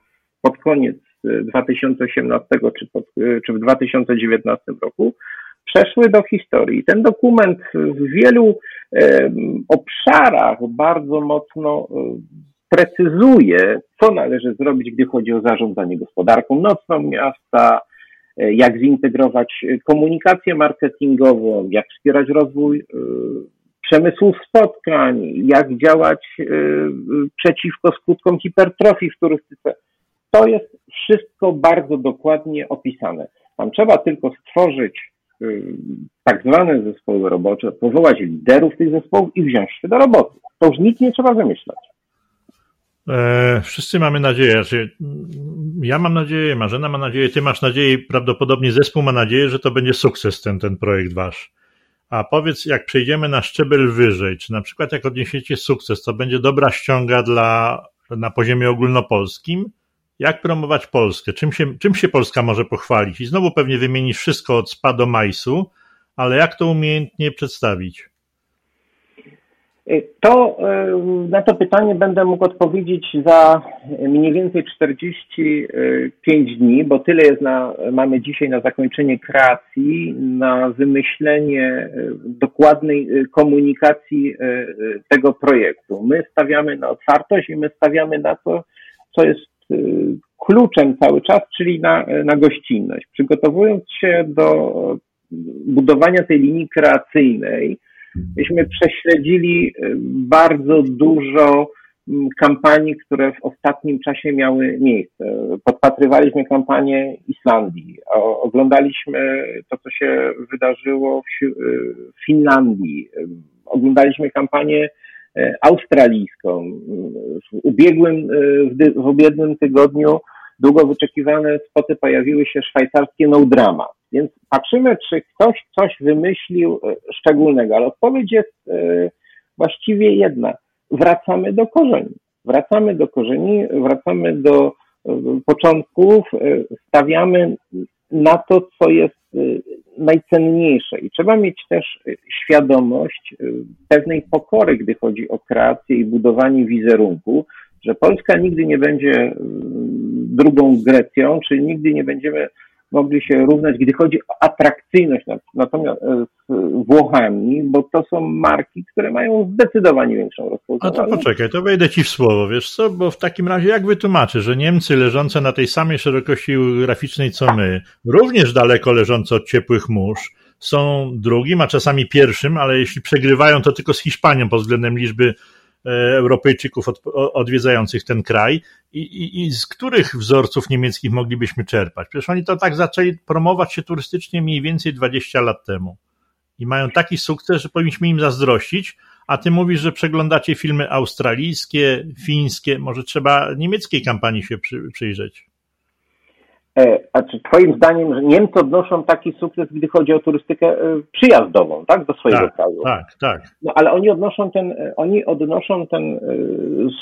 pod koniec 2018 e, czy, pod, e, czy w 2019 roku, przeszły do historii. Ten dokument w wielu obszarach bardzo mocno precyzuje, co należy zrobić, gdy chodzi o zarządzanie gospodarką nocną miasta, jak zintegrować komunikację marketingową, jak wspierać rozwój przemysłu spotkań, jak działać y, przeciwko skutkom hipertrofii w turystyce. To jest wszystko bardzo dokładnie opisane. Tam trzeba tylko stworzyć y, tak zwane zespoły robocze, powołać liderów tych zespołów i wziąć się do roboty. To już nic nie trzeba wymyślać. E, wszyscy mamy nadzieję. Znaczy, ja mam nadzieję, Marzena ma nadzieję, ty masz nadzieję, prawdopodobnie zespół ma nadzieję, że to będzie sukces ten, ten projekt wasz. A powiedz, jak przejdziemy na szczebel wyżej, czy na przykład jak odniesiecie sukces, to będzie dobra ściąga dla, na poziomie ogólnopolskim? Jak promować Polskę? Czym się, czym się Polska może pochwalić? I znowu pewnie wymienisz wszystko od spa do majsu, ale jak to umiejętnie przedstawić? Y, to y, na to pytanie będę mógł odpowiedzieć za mniej więcej 45 dni, bo tyle jest na, mamy dzisiaj na zakończenie kreacji, na wymyślenie y, dokładnej komunikacji tego projektu. My stawiamy na otwartość i my stawiamy na to, co jest kluczem cały czas, czyli na, na gościnność. Przygotowując się do budowania tej linii kreacyjnej, myśmy prześledzili y, bardzo dużo mm, kampanii, które w ostatnim czasie miały miejsce. Podpatrywaliśmy kampanię Islandii, oglądaliśmy to, co się wydarzyło w y, Finlandii, oglądaliśmy kampanię y, australijską. W ubiegłym, w ubiegłym tygodniu długo wyczekiwane spoty pojawiły się szwajcarskie No Drama. Więc patrzymy, czy ktoś coś wymyślił e, szczególnego, ale odpowiedź jest e, właściwie jedna. Wracamy do korzeni. Wracamy do korzeni, wracamy do e, początków, stawiamy na to, co jest najcenniejsze. I trzeba mieć też świadomość pewnej pokory, gdy chodzi o kreację i budowanie wizerunku, że Polska nigdy nie będzie drugą Grecją, czy nigdy nie będziemy mogli się równać, gdy chodzi o atrakcyjność natomiast e, z Włochami, bo to są marki, które mają zdecydowanie większą rozpoznawalność. A to poczekaj, to wejdę Ci w słowo, wiesz co, bo w takim razie jak wytłumaczę, że Niemcy leżące na tej samej szerokości geograficznej co my, również daleko leżące od ciepłych mórz, są drugim, a czasami pierwszym, ale jeśli przegrywają, to tylko z Hiszpanią pod względem liczby Europejczyków od, odwiedzających ten kraj i, i, i z których wzorców niemieckich moglibyśmy czerpać? Przecież oni to tak zaczęli promować się turystycznie mniej więcej 20 lat temu i mają taki sukces, że powinniśmy im zazdrościć, a ty mówisz, że przeglądacie filmy australijskie, fińskie, może trzeba niemieckiej kampanii się przy, przyjrzeć. E, a czy Twoim zdaniem, że Niemcy odnoszą taki sukces, gdy chodzi o turystykę e, przyjazdową, tak, do swojego tak, kraju? Tak, tak. No, ale oni odnoszą ten, oni odnoszą ten e,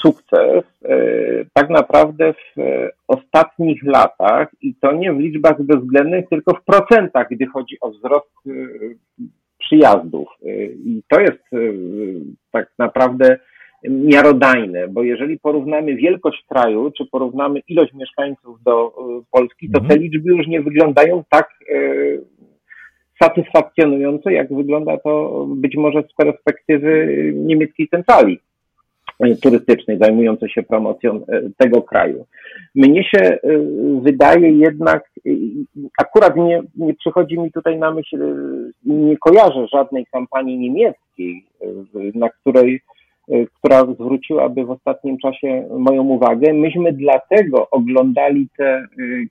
sukces tak naprawdę w ostatnich latach i to nie w liczbach bezwzględnych, tylko w procentach, gdy chodzi o wzrost przyjazdów. I to jest tak naprawdę miarodajne, bo jeżeli porównamy wielkość kraju, czy porównamy ilość mieszkańców do e, Polski, to te mhm. liczby już nie wyglądają tak e, satysfakcjonująco, jak wygląda to być może z perspektywy niemieckiej centrali turystycznej zajmującej się promocją tego kraju. Mnie się wydaje jednak, akurat nie, nie przychodzi mi tutaj na myśl, nie kojarzę żadnej kampanii niemieckiej, na której która zwróciłaby w ostatnim czasie moją uwagę. Myśmy dlatego oglądali te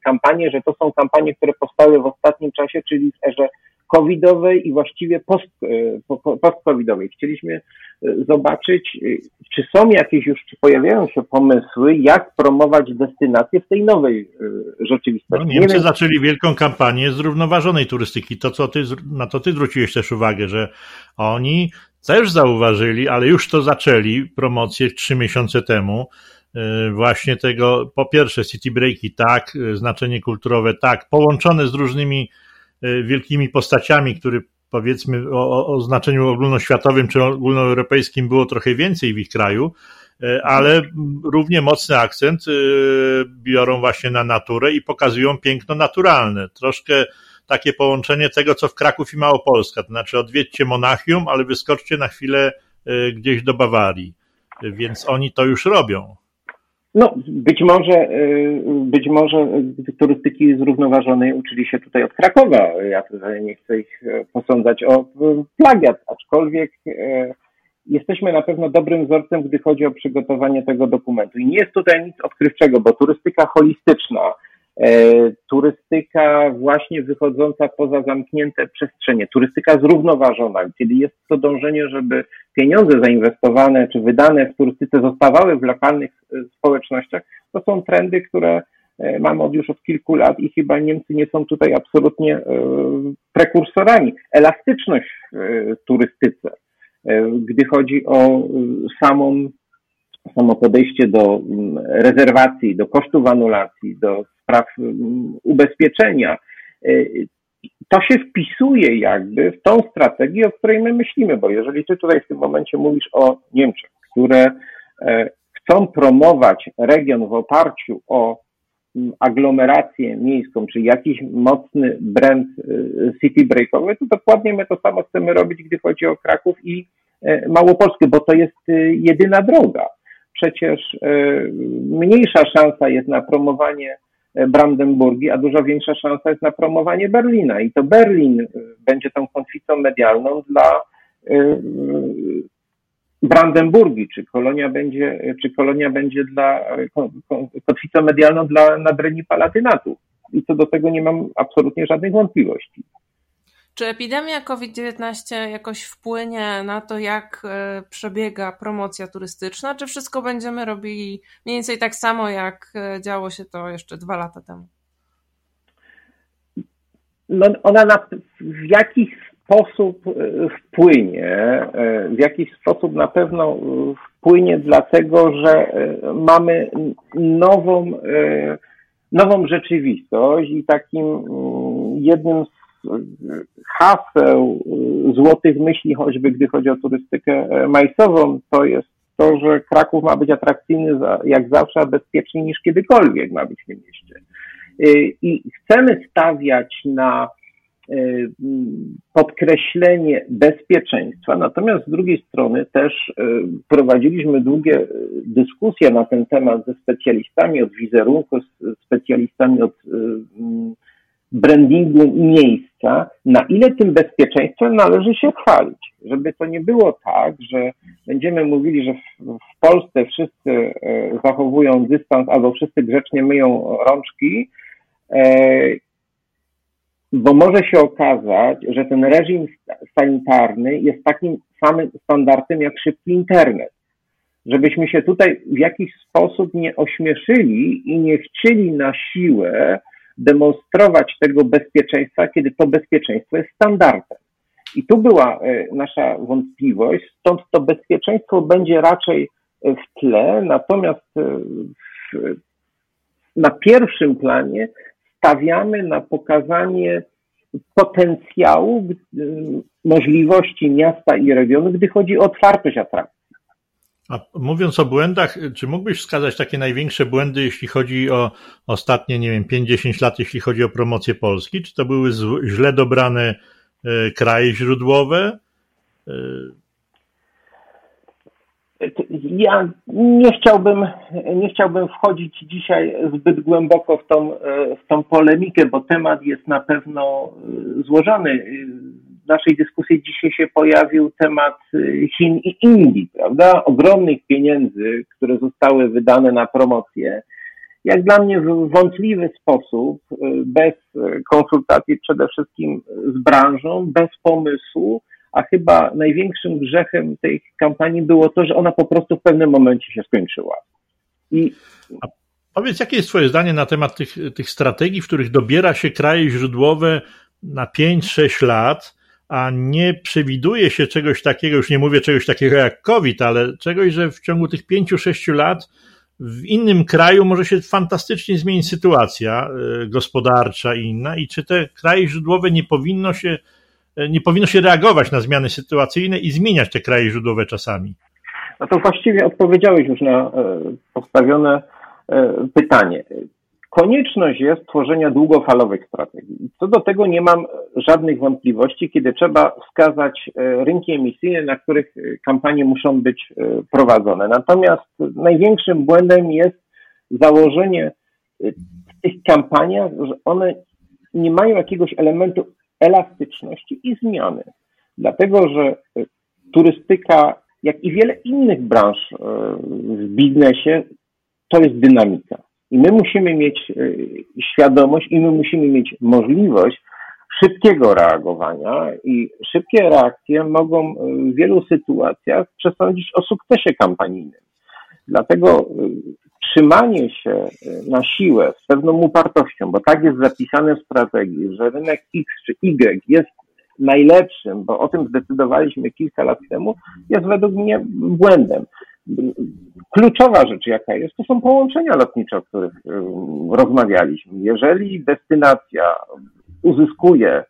kampanie, że to są kampanie, które powstały w ostatnim czasie, czyli w erze covidowej i właściwie post, post-covidowej. Chcieliśmy zobaczyć, czy są jakieś już, czy pojawiają się pomysły, jak promować destynacje w tej nowej rzeczywistości. No, Niemcy zaczęli wielką kampanię zrównoważonej turystyki. To, co ty, na to ty zwróciłeś też uwagę, że oni też zauważyli, ale już to zaczęli promocję trzy miesiące temu. Właśnie tego, po pierwsze, city breaki, tak, znaczenie kulturowe, tak, połączone z różnymi wielkimi postaciami, które powiedzmy o, o znaczeniu ogólnoświatowym czy ogólnoeuropejskim było trochę więcej w ich kraju, ale równie mocny akcent biorą właśnie na naturę i pokazują piękno naturalne. Troszkę takie połączenie tego, co w Kraków i Małopolska. To znaczy odwiedźcie Monachium, ale wyskoczcie na chwilę e, gdzieś do Bawarii. Więc oni to już robią. No, być może, e, być może turystyki zrównoważonej uczyli się tutaj od Krakowa. Ja tutaj nie chcę ich e, posądzać o plagiat, aczkolwiek jesteśmy na pewno dobrym wzorcem, gdy chodzi o przygotowanie tego dokumentu. I nie jest tutaj nic odkrywczego, bo turystyka holistyczna, E, turystyka właśnie wychodząca poza zamknięte przestrzenie, turystyka zrównoważona, kiedy jest to dążenie, żeby pieniądze zainwestowane czy wydane w turystyce zostawały w lokalnych e, społecznościach, to są trendy, które e, mamy od już od kilku lat i chyba Niemcy nie są tutaj absolutnie prekursorami. Elastyczność w turystyce, gdy chodzi o samą samo podejście do mm, rezerwacji, do kosztów anulacji, do spraw mm, ubezpieczenia, y, to się wpisuje jakby w tą strategię, o której my myślimy, bo jeżeli ty tutaj w tym momencie mówisz o Niemczech, które e, chcą promować region w oparciu o mm, aglomerację miejską, czy jakiś mocny brand y, city breakowy, to dokładnie my to samo chcemy robić, gdy chodzi o Kraków i e, Małopolskę, bo to jest y, jedyna droga. Przecież e, mniejsza szansa jest na promowanie Brandenburgii, a dużo większa szansa jest na promowanie Berlina. I to Berlin e, będzie tą konflicą medialną dla Brandenburgii, czy kolonia będzie, czy kolonia będzie dla, kotwicą medialną dla nadrenii palatynatu. I co do tego nie mam absolutnie żadnych wątpliwości. Czy epidemia COVID-19 jakoś wpłynie na to, jak e, przebiega promocja turystyczna, czy wszystko będziemy robili mniej więcej tak samo, jak e, działo się to jeszcze dwa lata temu? No, ona na, w jakiś sposób e, wpłynie, w jakiś sposób na pewno wpłynie, dlatego że mamy nową, nową rzeczywistość i takim mm, jednym haseł, y, złotych myśli, choćby gdy chodzi o turystykę e, majsową, to jest to, że Kraków ma być atrakcyjny za, jak zawsze, a bezpieczny niż kiedykolwiek ma być w tym mieście. Y, I chcemy stawiać na y, podkreślenie bezpieczeństwa, natomiast z drugiej strony też prowadziliśmy długie dyskusje na ten temat ze specjalistami od wizerunku, specjalistami od brandingu miejsca, na ile tym bezpieczeństwem należy się chwalić. Żeby to nie było tak, że będziemy mówili, że w, w Polsce wszyscy e, zachowują dystans albo wszyscy grzecznie myją rączki, e, bo może się okazać, że ten reżim sanitarny jest takim samym standardem jak szybki internet. Żebyśmy się tutaj w jakiś sposób nie ośmieszyli i nie chcieli na siłę demonstrować tego bezpieczeństwa, kiedy to bezpieczeństwo jest standardem. I tu była e, nasza wątpliwość, stąd to bezpieczeństwo będzie raczej e, w tle, natomiast e, na pierwszym planie stawiamy na pokazanie potencjału, możliwości miasta i regionu, gdy chodzi o otwartość atrakcji. A mówiąc o błędach, czy mógłbyś wskazać takie największe błędy, jeśli chodzi o ostatnie, nie wiem, 5-10 lat, jeśli chodzi o promocję Polski? Czy to były źle dobrane e, kraje źródłowe? E, ja nie chciałbym, nie chciałbym wchodzić dzisiaj zbyt głęboko w tą, w tą polemikę, bo temat jest na pewno złożony. Naszej dyskusji dzisiaj się pojawił temat Chin i Indii, prawda? Ogromnych pieniędzy, które zostały wydane na promocję, jak dla mnie w wątpliwy sposób, bez konsultacji przede wszystkim z branżą, bez pomysłu, a chyba największym grzechem tej kampanii było to, że ona po prostu w pewnym momencie się skończyła. I... Powiedz, jakie jest Twoje zdanie na temat tych, tych strategii, w których dobiera się kraje źródłowe na 5-6 lat, a nie przewiduje się czegoś takiego, już nie mówię czegoś takiego jak COVID, ale czegoś, że w ciągu tych 5-6 lat w innym kraju może się fantastycznie zmienić sytuacja e, gospodarcza i inna, i czy te kraje źródłowe nie powinno się E, nie powinno się reagować na zmiany sytuacyjne i zmieniać te kraje źródłowe czasami? No to właściwie odpowiedziałeś już na e, postawione pytanie. Konieczność jest tworzenia długofalowych strategii. Co do tego nie mam żadnych wątpliwości, kiedy trzeba wskazać rynki emisyjne, na których kampanie muszą być prowadzone. Natomiast największym błędem jest założenie w tych kampaniach, że one nie mają jakiegoś elementu elastyczności i zmiany. Dlatego, że e, turystyka, jak i wiele innych branż e, w biznesie, to jest dynamika. I my musimy mieć e, świadomość i my musimy mieć możliwość szybkiego reagowania i szybkie reakcje mogą w wielu sytuacjach przesądzić o sukcesie kampanijnym. Dlatego trzymanie się na siłę z pewną upartością, bo tak jest zapisane w strategii, że rynek X czy Y jest najlepszym, bo o tym zdecydowaliśmy kilka lat temu, jest według mnie błędem. Kluczowa rzecz, jaka jest, to są połączenia lotnicze, o których rozmawialiśmy. Jeżeli destynacja uzyskuje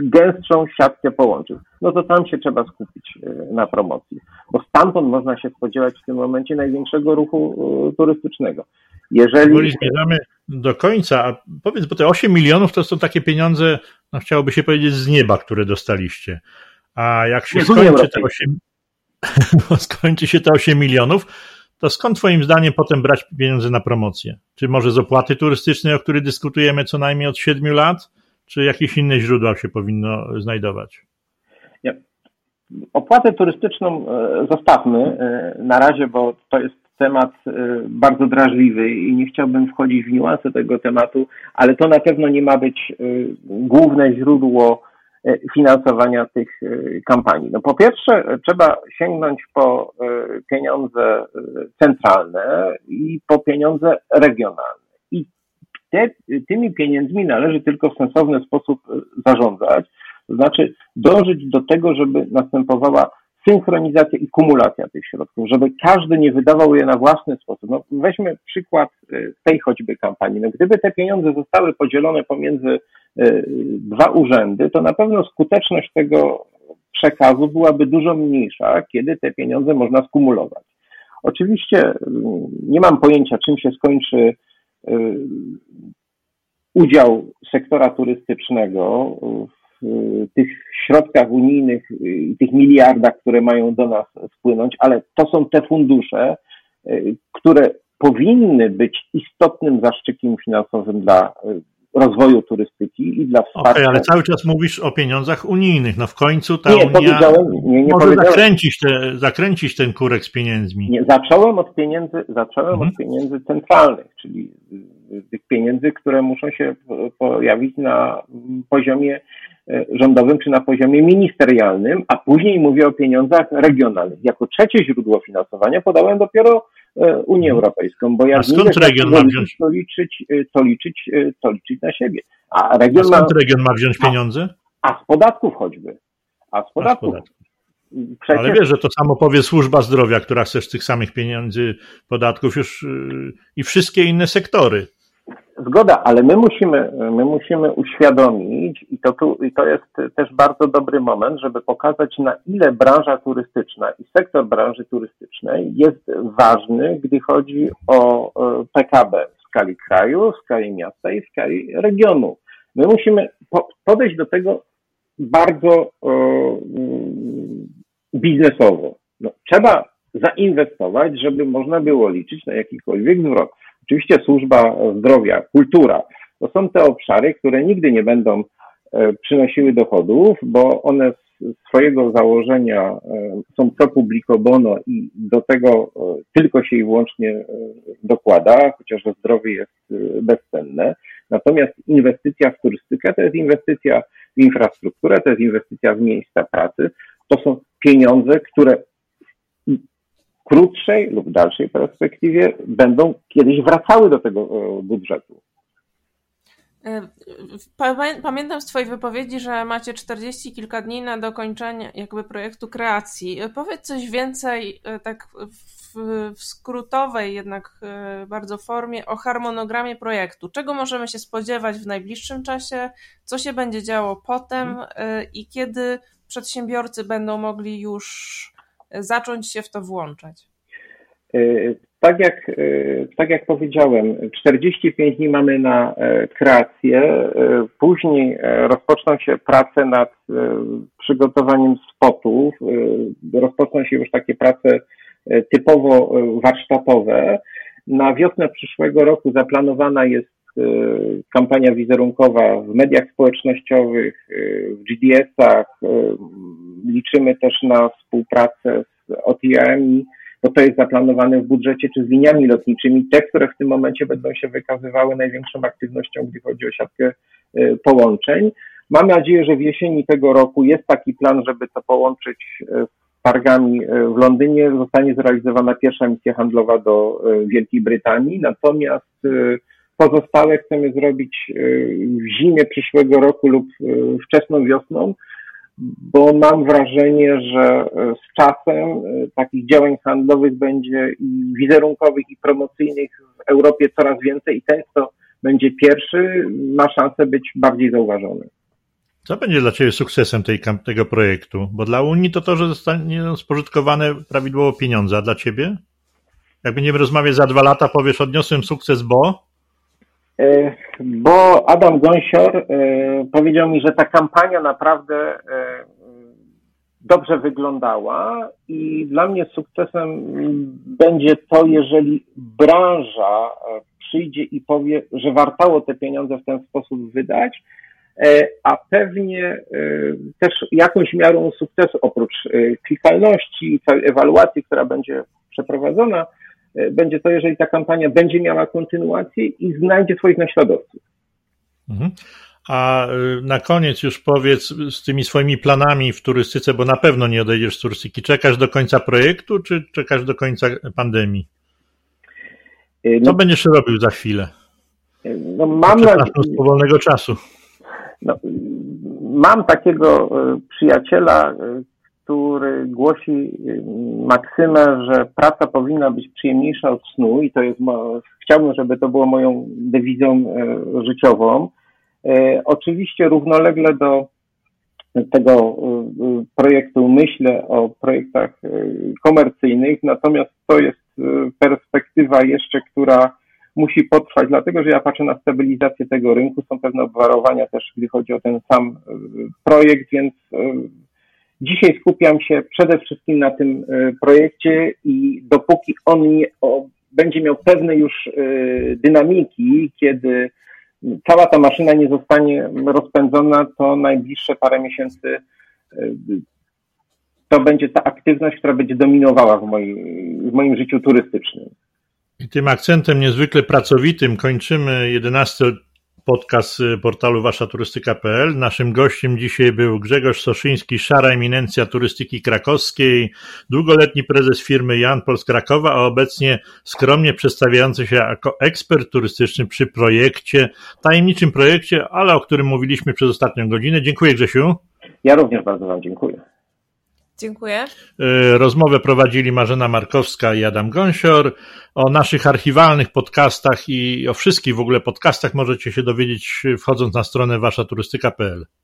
gęstszą siatkę połączeń, no to tam się trzeba skupić e, na promocji, bo stamtąd można się spodziewać w tym momencie największego ruchu e, turystycznego. Jeżeli... Powoli zmierzamy do końca, a powiedz, bo te 8 milionów to są takie pieniądze, no chciałoby się powiedzieć, z nieba, które dostaliście. A jak się skończy te 8, *laughs* skończy się te 8 milionów, to skąd Twoim zdaniem potem brać pieniądze na promocję? Czy może z opłaty turystycznej, o której dyskutujemy co najmniej od 7 lat? czy jakieś inne źródła się powinno znajdować? Nie. Opłatę turystyczną e, zostawmy e, na razie, bo to jest temat e, bardzo drażliwy i nie chciałbym wchodzić w niuanse tego tematu, ale to na pewno nie ma być główne źródło finansowania tych kampanii. No po pierwsze, trzeba sięgnąć po pieniądze centralne i po pieniądze regionalne te, tymi pieniędzmi należy tylko w sensowny sposób e, zarządzać, to znaczy dążyć do tego, żeby następowała synchronizacja i kumulacja tych środków, żeby każdy nie wydawał je na własny sposób. No, weźmy przykład e, tej choćby kampanii. No, gdyby te pieniądze zostały podzielone pomiędzy e, dwa urzędy, to na pewno skuteczność tego przekazu byłaby dużo mniejsza, kiedy te pieniądze można skumulować. Oczywiście mm, nie mam pojęcia, czym się skończy Y, udział sektora turystycznego w tych środkach unijnych i tych miliardach, które mają do nas wpłynąć, ale to są te fundusze, które powinny być istotnym zaszczykiem finansowym dla rozwoju turystyki i dla wsparcia. Okay, ale cały czas mówisz o pieniądzach unijnych. No w końcu ta nie, Unia nie, nie może zakręcić, te, zakręcić ten kurek z pieniędzmi. Nie, zacząłem od pieniędzy, zacząłem mhm. od pieniędzy centralnych, czyli tych pieniędzy, które muszą się pojawić na poziomie e, rządowym czy na poziomie ministerialnym, a później mówię o pieniądzach regionalnych. Jako trzecie źródło finansowania podałem dopiero Unię mhm. Europejską, bo skąd region ma wziąć? To liczyć, e, to, liczyć, to liczyć na siebie. A, region a skąd ma, region ma wziąć pieniądze? A, a z podatków choćby. A z podatków. A z podatków. Przecież... Ale wiesz, że to samo powie służba zdrowia, która chce z tych samych pieniędzy, podatków już yy, i wszystkie inne sektory. Zgoda, ale my musimy, my musimy uświadomić, i to, tu, i to jest też bardzo dobry moment, żeby pokazać, na ile branża turystyczna i sektor branży turystycznej jest ważny, gdy chodzi o PKB w skali kraju, w skali miasta i w skali regionu. My musimy podejść do tego bardzo biznesowo. No, trzeba zainwestować, żeby można było liczyć na jakikolwiek zwrot. Oczywiście służba zdrowia, kultura, to są te obszary, które nigdy nie będą przynosiły dochodów, bo one swojego założenia są pro publico bono i do tego tylko się i wyłącznie dokłada, chociaż zdrowie jest bezcenne. Natomiast inwestycja w turystykę to jest inwestycja w infrastrukturę, to jest inwestycja w miejsca pracy. To są pieniądze, które krótszej lub dalszej perspektywie będą kiedyś wracały do tego e, budżetu. E, pamiętam z Twojej wypowiedzi, że macie 40 kilka dni na dokończenie jakby projektu kreacji. E, powiedz coś więcej, tak w, w skrótowej jednak bardzo formie, o harmonogramie projektu. Czego możemy się spodziewać w najbliższym czasie? Co się będzie działo potem i kiedy przedsiębiorcy będą mogli już zacząć się w to włączać? E, tak jak, e, tak jak powiedziałem, 45 dni mamy na e, kreację, później rozpoczną się prace nad przygotowaniem spotów, rozpoczną się już takie prace typowo warsztatowe. Na wiosnę przyszłego roku zaplanowana jest kampania wizerunkowa w mediach społecznościowych, w GDS-ach. Y, liczymy też na współpracę z OTM-ami, bo to jest zaplanowane w budżecie, czy z liniami lotniczymi, te, które w tym momencie będą się wykazywały największą aktywnością, gdy chodzi o siatkę połączeń. Mam nadzieję, że w jesieni tego roku jest taki plan, żeby to połączyć z targami w Londynie. Zostanie zrealizowana pierwsza misja handlowa do Wielkiej Brytanii, natomiast Pozostałe chcemy zrobić y, w zimie przyszłego roku lub y, wczesną wiosną, bo mam wrażenie, że y, z czasem takich działań handlowych będzie i wizerunkowych, i promocyjnych w Europie coraz więcej i ten, kto będzie pierwszy, ma szansę być bardziej zauważony. Co będzie dla Ciebie sukcesem tej, tego projektu? Bo dla Unii to to, że zostanie spożytkowane prawidłowo pieniądze, a dla Ciebie? Jak będziemy rozmawiać za dwa lata, powiesz, odniosłem sukces, bo? E, bo Adam Gąsior e, powiedział mi, że ta kampania naprawdę e, dobrze wyglądała i dla mnie sukcesem będzie to, jeżeli branża przyjdzie i powie, że wartało te pieniądze w ten sposób wydać, a pewnie też jakąś miarą sukcesu, oprócz klikalności i całej ewaluacji, która będzie przeprowadzona, będzie to, jeżeli ta kampania będzie miała kontynuację i znajdzie swoich naśladowców. Mhm. A e, na koniec już powiedz z tymi swoimi planami w turystyce, bo na pewno nie odejdziesz z turystyki. Czekasz do końca projektu, czy czekasz do końca pandemii? E, Co no, będziesz robił za chwilę? No, mam z wolnego czasu. No, mam takiego przyjaciela, który głosi y, maksymę, że praca powinna być przyjemniejsza od snu i to jest, chciałbym, żeby to było moją dewizją e, życiową. E, oczywiście równolegle do tego projektu myślę o projektach komercyjnych, natomiast to jest perspektywa jeszcze, która musi potrwać, dlatego że ja patrzę na stabilizację tego rynku, są pewne obwarowania też, gdy chodzi o ten sam projekt, więc Dzisiaj skupiam się przede wszystkim na tym e, projekcie i dopóki on nie, o, będzie miał pewne już e, dynamiki, kiedy cała ta maszyna nie zostanie rozpędzona, to najbliższe parę miesięcy e, to będzie ta aktywność, która będzie dominowała w moim, w moim życiu turystycznym. I tym akcentem niezwykle pracowitym kończymy 11 podcast y, portalu waszaturystyka.pl. Naszym gościem dzisiaj był Grzegorz Soszyński, szara eminencja turystyki krakowskiej, długoletni prezes firmy Jan Pols Krakowa, a obecnie skromnie przedstawiający się jako ekspert turystyczny przy projekcie, tajemniczym projekcie, ale o którym mówiliśmy przez ostatnią godzinę. Dziękuję Grzesiu. Ja również bardzo Wam dziękuję. Dziękuję. E, rozmowę prowadzili Marzena Markowska i Adam Gąsior. O naszych archiwalnych podcastach i o wszystkich w ogóle podcastach możecie się dowiedzieć wchodząc na stronę waszaturystyka.pl.